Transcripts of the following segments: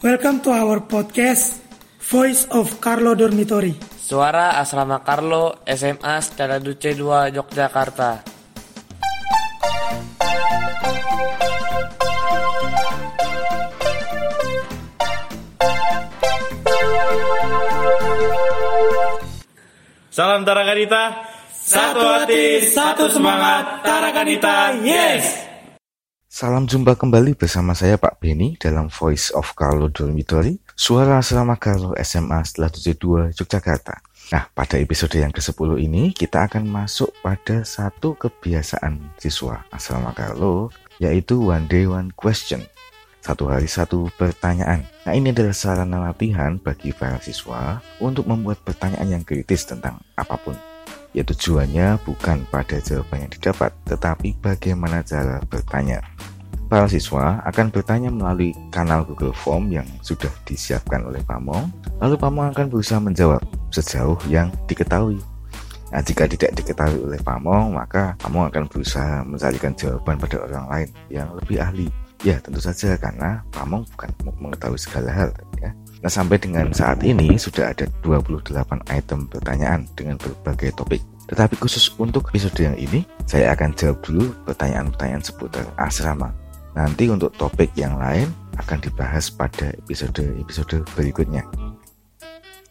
Welcome to our podcast Voice of Carlo Dormitory. Suara Asrama Carlo SMA Stella Duce 2 Yogyakarta. Salam Tarakanita, satu hati, satu semangat, Tarakanita, yes! Salam jumpa kembali bersama saya Pak Beni dalam Voice of Carlo Dormitory, suara asrama Carlo SMA setelah 72 Yogyakarta. Nah, pada episode yang ke-10 ini kita akan masuk pada satu kebiasaan siswa asrama Carlo, yaitu one day one question. Satu hari satu pertanyaan. Nah, ini adalah sarana latihan bagi para siswa untuk membuat pertanyaan yang kritis tentang apa pun. Ya tujuannya bukan pada jawaban yang didapat, tetapi bagaimana cara bertanya. Para siswa akan bertanya melalui kanal Google Form yang sudah disiapkan oleh Pamong, lalu Pamong akan berusaha menjawab sejauh yang diketahui. Nah, jika tidak diketahui oleh Pamong, maka Pamong akan berusaha mencarikan jawaban pada orang lain yang lebih ahli. Ya, tentu saja karena Pamong bukan mengetahui segala hal. Ya. Nah, sampai dengan saat ini sudah ada 28 item pertanyaan dengan berbagai topik. Tetapi khusus untuk episode yang ini, saya akan jawab dulu pertanyaan-pertanyaan seputar asrama. Nanti untuk topik yang lain akan dibahas pada episode-episode berikutnya.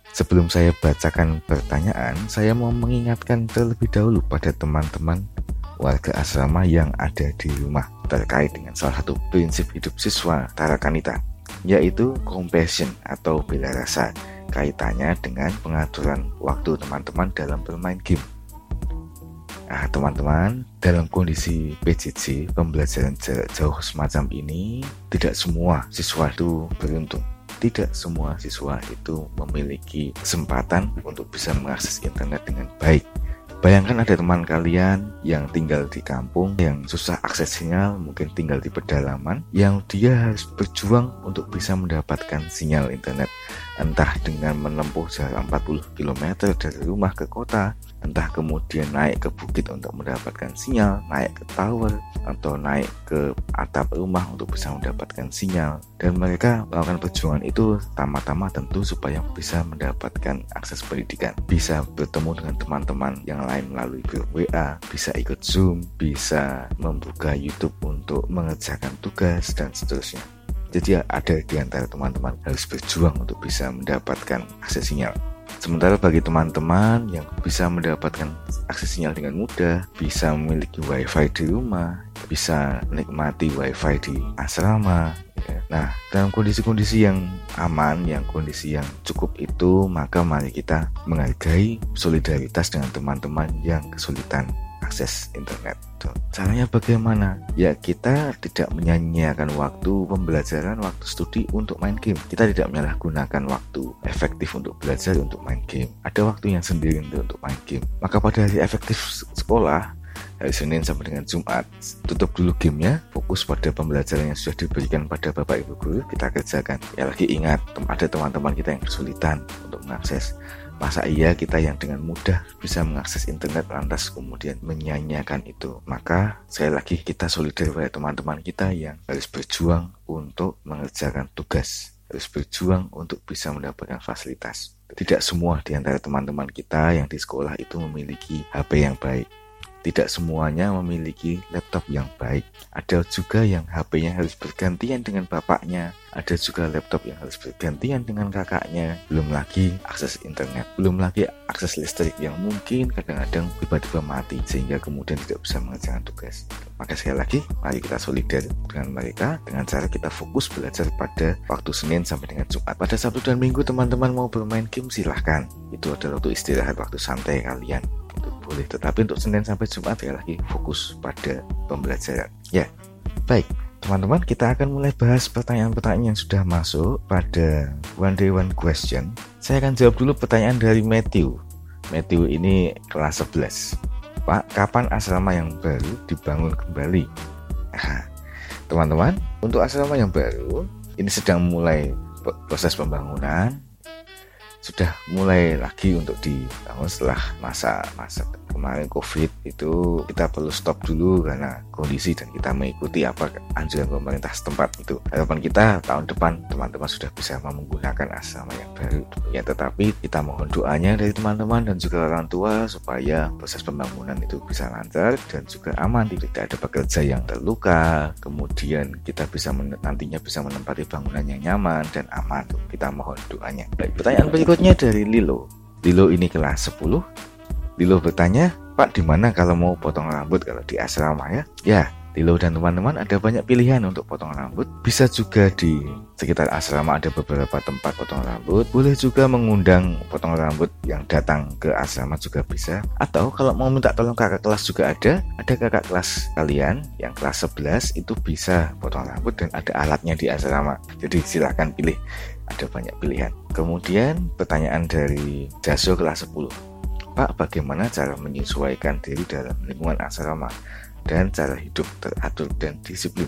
Sebelum saya bacakan pertanyaan, saya mau mengingatkan terlebih dahulu pada teman-teman warga asrama yang ada di rumah terkait dengan salah satu prinsip hidup siswa Tarakanita, yaitu compassion atau bela rasa kaitannya dengan pengaturan waktu teman-teman dalam bermain game. Nah, teman-teman, dalam kondisi PJJ, pembelajaran jarak jauh semacam ini, tidak semua siswa itu beruntung. Tidak semua siswa itu memiliki kesempatan untuk bisa mengakses internet dengan baik. Bayangkan ada teman kalian yang tinggal di kampung, yang susah akses sinyal, mungkin tinggal di pedalaman, yang dia harus berjuang untuk bisa mendapatkan sinyal internet. Entah dengan menempuh jarak 40 km dari rumah ke kota, entah kemudian naik ke bukit untuk mendapatkan sinyal, naik ke tower, atau naik ke atap rumah untuk bisa mendapatkan sinyal. Dan mereka melakukan perjuangan itu pertama-tama tentu supaya bisa mendapatkan akses pendidikan, bisa bertemu dengan teman-teman yang lain melalui grup WA, bisa ikut Zoom, bisa membuka YouTube untuk mengerjakan tugas, dan seterusnya. Jadi ada di antara teman-teman harus berjuang untuk bisa mendapatkan akses sinyal. Sementara bagi teman-teman yang bisa mendapatkan akses sinyal dengan mudah, bisa memiliki wifi di rumah, bisa menikmati wifi di asrama. Ya. Nah, dalam kondisi-kondisi yang aman, yang kondisi yang cukup itu, maka mari kita menghargai solidaritas dengan teman-teman yang kesulitan akses internet. Caranya bagaimana? Ya kita tidak menyanyiakan waktu pembelajaran, waktu studi untuk main game. Kita tidak menyalahgunakan waktu efektif untuk belajar untuk main game. Ada waktu yang sendiri untuk main game. Maka pada hari efektif sekolah, hari Senin sampai dengan Jumat tutup dulu gamenya fokus pada pembelajaran yang sudah diberikan pada Bapak Ibu Guru kita kerjakan ya lagi ingat ada teman-teman kita yang kesulitan untuk mengakses Masa iya kita yang dengan mudah bisa mengakses internet lantas kemudian menyanyiakan itu? Maka sekali lagi kita solidar pada teman-teman kita yang harus berjuang untuk mengerjakan tugas, harus berjuang untuk bisa mendapatkan fasilitas. Tidak semua di antara teman-teman kita yang di sekolah itu memiliki HP yang baik. Tidak semuanya memiliki laptop yang baik. Ada juga yang HP-nya harus bergantian dengan bapaknya, ada juga laptop yang harus bergantian dengan kakaknya. Belum lagi akses internet. Belum lagi akses listrik yang mungkin kadang-kadang tiba-tiba mati sehingga kemudian tidak bisa mengerjakan tugas. Maka sekali lagi mari kita solidar dengan mereka dengan cara kita fokus belajar pada waktu Senin sampai dengan Jumat. Pada Sabtu dan Minggu teman-teman mau bermain game silahkan. Itu adalah waktu istirahat waktu santai kalian itu boleh tetapi untuk Senin sampai Jumat ya lagi fokus pada pembelajaran ya baik Teman-teman, kita akan mulai bahas pertanyaan-pertanyaan yang sudah masuk pada One Day One Question. Saya akan jawab dulu pertanyaan dari Matthew. Matthew ini kelas 11. Pak, kapan asrama yang baru dibangun kembali? Teman-teman, untuk asrama yang baru, ini sedang mulai proses pembangunan. Sudah mulai lagi untuk dibangun setelah masa masa kemarin covid itu kita perlu stop dulu karena kondisi dan kita mengikuti apa anjuran pemerintah setempat itu. Harapan kita tahun depan teman-teman sudah bisa menggunakan asrama yang baru. Ya tetapi kita mohon doanya dari teman-teman dan juga orang tua supaya proses pembangunan itu bisa lancar dan juga aman tidak ada pekerja yang terluka. Kemudian kita bisa nantinya bisa menempati bangunan yang nyaman dan aman. Kita mohon doanya. Baik pertanyaan berikutnya dari Lilo Lilo ini kelas 10 Lilo bertanya, Pak di mana kalau mau potong rambut kalau di asrama ya? Ya, Lilo dan teman-teman ada banyak pilihan untuk potong rambut. Bisa juga di sekitar asrama ada beberapa tempat potong rambut. Boleh juga mengundang potong rambut yang datang ke asrama juga bisa. Atau kalau mau minta tolong kakak kelas juga ada. Ada kakak kelas kalian yang kelas 11 itu bisa potong rambut dan ada alatnya di asrama. Jadi silahkan pilih. Ada banyak pilihan. Kemudian pertanyaan dari Jaso kelas 10. Pak, bagaimana cara menyesuaikan diri dalam lingkungan asrama dan cara hidup teratur dan disiplin?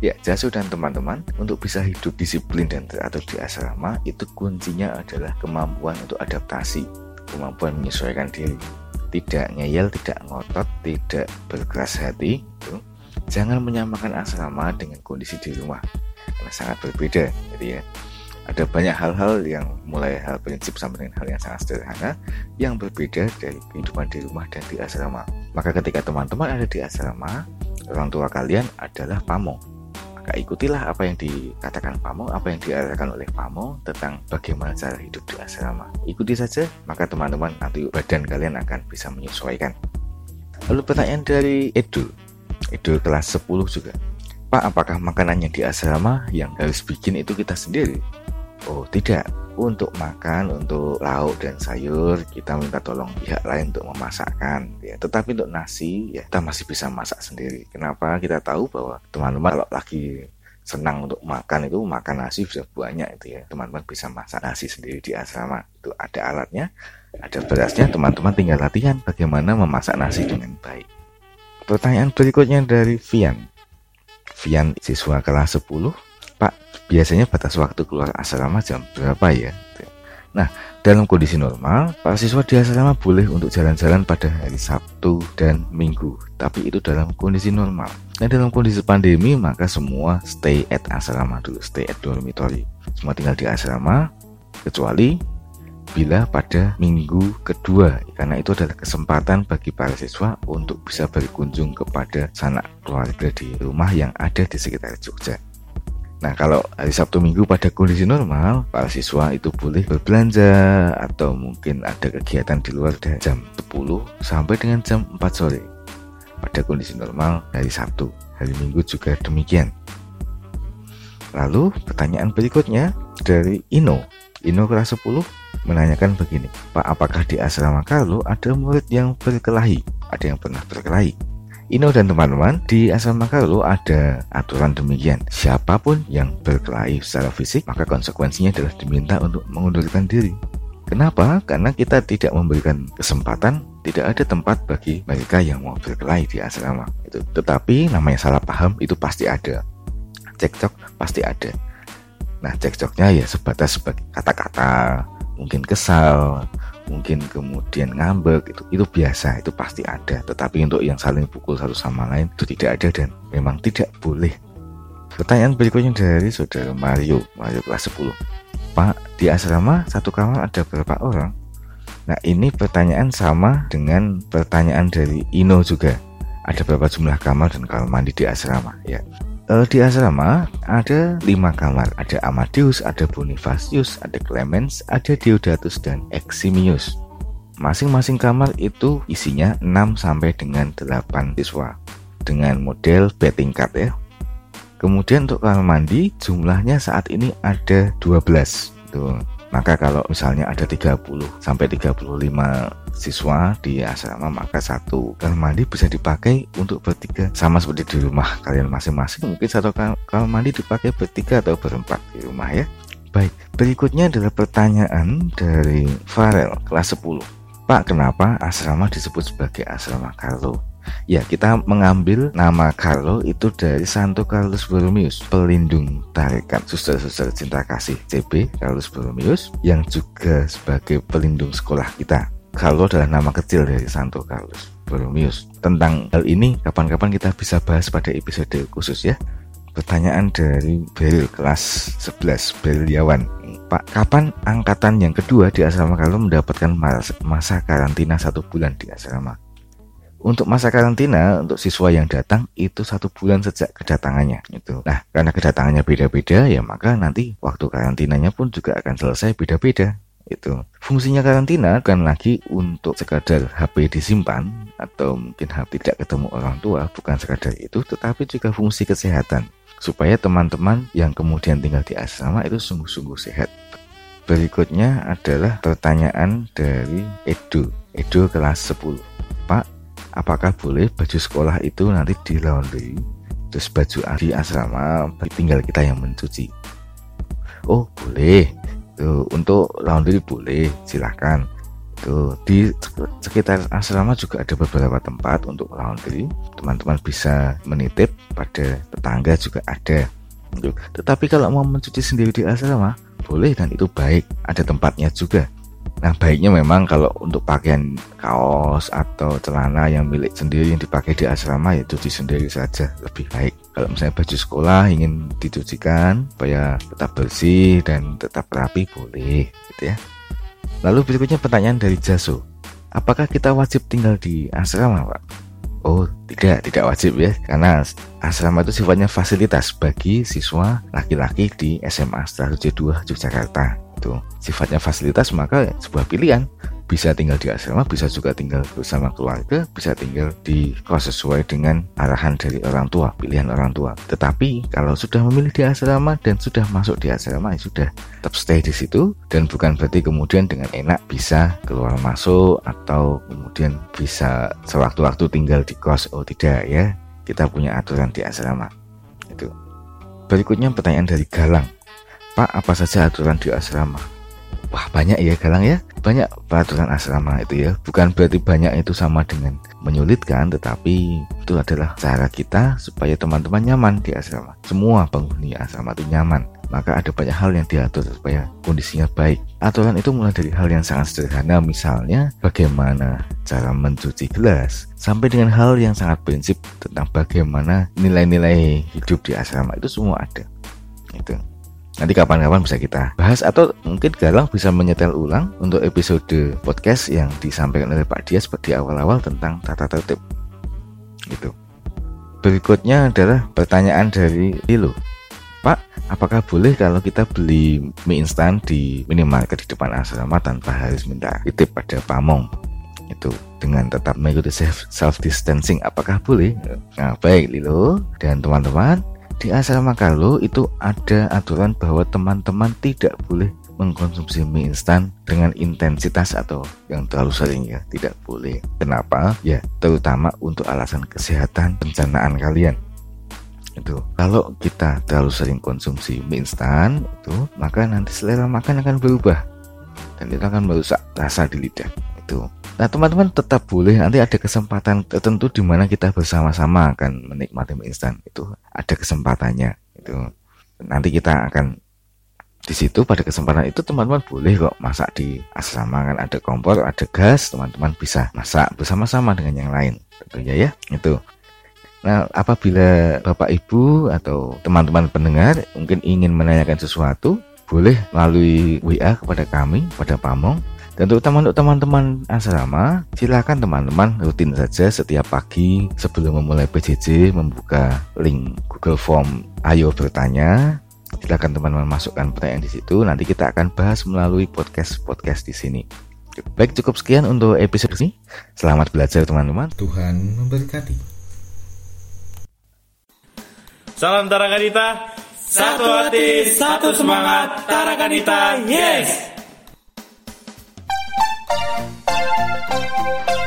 Ya, Jasu dan teman-teman, untuk bisa hidup disiplin dan teratur di asrama, itu kuncinya adalah kemampuan untuk adaptasi, kemampuan menyesuaikan diri. Tidak ngeyel, tidak ngotot, tidak berkeras hati. Itu. Jangan menyamakan asrama dengan kondisi di rumah, karena sangat berbeda. Jadi ya, ada banyak hal-hal yang mulai hal prinsip sampai dengan hal yang sangat sederhana yang berbeda dari kehidupan di rumah dan di asrama. Maka ketika teman-teman ada di asrama, orang tua kalian adalah pamo. Maka ikutilah apa yang dikatakan pamo, apa yang diarahkan oleh pamo tentang bagaimana cara hidup di asrama. Ikuti saja, maka teman-teman nanti badan kalian akan bisa menyesuaikan. Lalu pertanyaan dari Edu. Edu kelas 10 juga. Pak, apakah makanannya di asrama yang harus bikin itu kita sendiri? Oh tidak, untuk makan, untuk lauk dan sayur kita minta tolong pihak lain untuk memasakkan. Ya, tetapi untuk nasi ya kita masih bisa masak sendiri. Kenapa? Kita tahu bahwa teman-teman kalau lagi senang untuk makan itu makan nasi bisa banyak itu ya. Teman-teman bisa masak nasi sendiri di asrama. Itu ada alatnya, ada berasnya. Teman-teman tinggal latihan bagaimana memasak nasi dengan baik. Pertanyaan berikutnya dari Vian. Vian siswa kelas 10 biasanya batas waktu keluar asrama jam berapa ya? Nah, dalam kondisi normal, para siswa di asrama boleh untuk jalan-jalan pada hari Sabtu dan Minggu, tapi itu dalam kondisi normal. Nah, dalam kondisi pandemi, maka semua stay at asrama dulu, stay at dormitory. Semua tinggal di asrama, kecuali bila pada minggu kedua, karena itu adalah kesempatan bagi para siswa untuk bisa berkunjung kepada sanak keluarga di rumah yang ada di sekitar Jogja. Nah, kalau hari Sabtu Minggu pada kondisi normal, para siswa itu boleh berbelanja atau mungkin ada kegiatan di luar dari jam 10 sampai dengan jam 4 sore. Pada kondisi normal hari Sabtu, hari Minggu juga demikian. Lalu pertanyaan berikutnya dari Ino. Ino kelas 10 menanyakan begini, Pak apakah di asrama Carlo ada murid yang berkelahi? Ada yang pernah berkelahi? Ino dan teman-teman, di asrama Carlo ada aturan demikian. Siapa pun yang berkelahi secara fisik, maka konsekuensinya adalah diminta untuk mengundurkan diri. Kenapa? Karena kita tidak memberikan kesempatan, tidak ada tempat bagi mereka yang mau berkelahi di asrama. Itu. Tetapi namanya salah paham itu pasti ada. Cekcok pasti ada. Nah, cekcoknya ya sebatas sebagai kata-kata, mungkin kesal, mungkin kemudian ngambek itu itu biasa itu pasti ada. Tetapi untuk yang saling pukul satu sama lain itu tidak ada dan memang tidak boleh. Pertanyaan berikutnya dari saudara Mario Mario kelas 10 Pak di asrama satu kamar ada berapa orang? Nah ini pertanyaan sama dengan pertanyaan dari Ino juga. Ada berapa jumlah kamar dan kamar mandi di asrama? Ya uh, di asrama ada lima kamar. Ada Amadeus, ada Bonifacius, ada Clemens, ada Deodatus dan Eximius. Masing-masing kamar itu isinya 6 sampai dengan 8 siswa dengan model B tingkat ya. Kemudian untuk kamar mandi jumlahnya saat ini ada 12. Tuh. Maka kalau misalnya ada 30 sampai 35 siswa di asrama maka satu kamar mandi bisa dipakai untuk bertiga sama seperti di rumah kalian masing-masing. Mungkin satu kamar mandi dipakai bertiga atau berempat di rumah ya. Baik berikutnya adalah pertanyaan dari Farel kelas 10 Pak kenapa asrama disebut sebagai asrama Carlo Ya, kita mengambil nama Carlo itu dari Santo Carlos Borromeus, pelindung tarekat suster-suster cinta kasih CB Carlos Borromeus yang juga sebagai pelindung sekolah kita. Carlo adalah nama kecil dari Santo Carlos Borromeus. Tentang hal ini, kapan-kapan kita bisa bahas pada episode khusus ya. Pertanyaan dari Beril kelas 11 Beriawan Pak, kapan angkatan yang kedua di asrama Carlo mendapatkan masa karantina satu bulan di asrama? Untuk masa karantina untuk siswa yang datang itu satu bulan sejak kedatangannya itu. Nah, karena kedatangannya beda-beda ya maka nanti waktu karantinanya pun juga akan selesai beda-beda itu. Fungsinya karantina bukan lagi untuk sekadar HP disimpan atau mungkin HP tidak ketemu orang tua, bukan sekadar itu, tetapi juga fungsi kesehatan supaya teman-teman yang kemudian tinggal di asrama itu sungguh-sungguh sehat. Berikutnya adalah pertanyaan dari Edo. Edo kelas 10. Pak, apakah boleh baju sekolah itu nanti di laundry terus baju di asrama tinggal kita yang mencuci oh boleh tuh untuk laundry boleh silahkan tuh di sekitar asrama juga ada beberapa tempat untuk laundry teman-teman bisa menitip pada tetangga juga ada. Tetapi kalau mau mencuci sendiri di asrama boleh dan itu baik. Ada tempatnya juga. Nah baiknya memang kalau untuk pakaian kaos atau celana yang milik sendiri yang dipakai di asrama ya cuci sendiri saja. Lebih baik. Kalau misalnya baju sekolah ingin dicucikan supaya tetap bersih dan tetap rapi boleh gitu ya. Lalu berikutnya pertanyaan dari Jaso. Apakah kita wajib tinggal di asrama Pak? Oh tidak, tidak wajib ya Karena asrama itu sifatnya fasilitas bagi siswa laki-laki di SMA Strategi 2 Yogyakarta itu sifatnya fasilitas maka sebuah pilihan bisa tinggal di asrama bisa juga tinggal bersama keluarga bisa tinggal di kos sesuai dengan arahan dari orang tua pilihan orang tua. Tetapi kalau sudah memilih di asrama dan sudah masuk di asrama ya sudah tetap stay di situ. Dan bukan berarti kemudian dengan enak bisa keluar masuk atau kemudian bisa sewaktu-waktu tinggal di kos oh tidak ya. Kita punya aturan di asrama. Itu. Berikutnya pertanyaan dari Galang. Pak, apa saja aturan di asrama? Wah banyak ya Galang ya. Banyak peraturan asrama itu ya. Bukan berarti banyak itu sama dengan menyulitkan Tetapi itu adalah cara kita supaya teman-teman nyaman di asrama. Semua penghuni asrama itu nyaman. Maka ada banyak hal yang diatur supaya kondisinya baik. Aturan itu mulai dari hal yang sangat sederhana Misalnya bagaimana cara mencuci gelas Sampai dengan hal yang sangat prinsip tentang bagaimana nilai-nilai hidup di asrama Itu semua ada. Itu Nanti kapan-kapan bisa kita bahas atau mungkin Galang bisa menyetel ulang untuk episode podcast yang disampaikan oleh Pak Dia seperti awal-awal tentang tata tertib. Gitu. Berikutnya adalah pertanyaan dari Lilo. Pak, apakah boleh kalau kita beli mie instan di minimarket di depan asrama tanpa harus minta titip pada pamong? Itu dengan tetap mengikuti self distancing apakah boleh? Nah, baik Lilo dan teman-teman, di asrama Carlo itu ada aturan bahwa teman-teman tidak boleh mengkonsumsi mie instan dengan intensitas atau yang terlalu sering ya. Tidak boleh. Kenapa? Ya terutama untuk alasan kesehatan pencernaan kalian. Itu. Kalau kita terlalu sering konsumsi mie instan itu maka nanti selera makan akan berubah. Dan itu akan merusak rasa di lidah. Itu Nah teman-teman tetap boleh nanti ada kesempatan tertentu di mana kita bersama-sama akan menikmati mie instan itu. Ada kesempatannya itu. Nanti kita akan di situ pada kesempatan itu teman-teman boleh kok masak di asrama. Kan ada kompor ada gas teman-teman bisa masak bersama-sama dengan yang lain. Tentunya ya itu. Nah, apabila Bapak Ibu atau teman-teman pendengar mungkin ingin menanyakan sesuatu, boleh melalui WA kepada kami, pada Pamong, dan terutama untuk teman-teman asrama, silakan teman-teman rutin saja setiap pagi sebelum memulai PJJ membuka link Google Form Ayo bertanya. Silakan teman-teman masukkan pertanyaan di situ. Nanti kita akan bahas melalui podcast-podcast di sini. Baik, cukup sekian untuk episode ini. Selamat belajar teman-teman. Tuhan memberkati. Salam Tarakanita, satu hati, satu semangat, Tarakanita, yes! Thank you.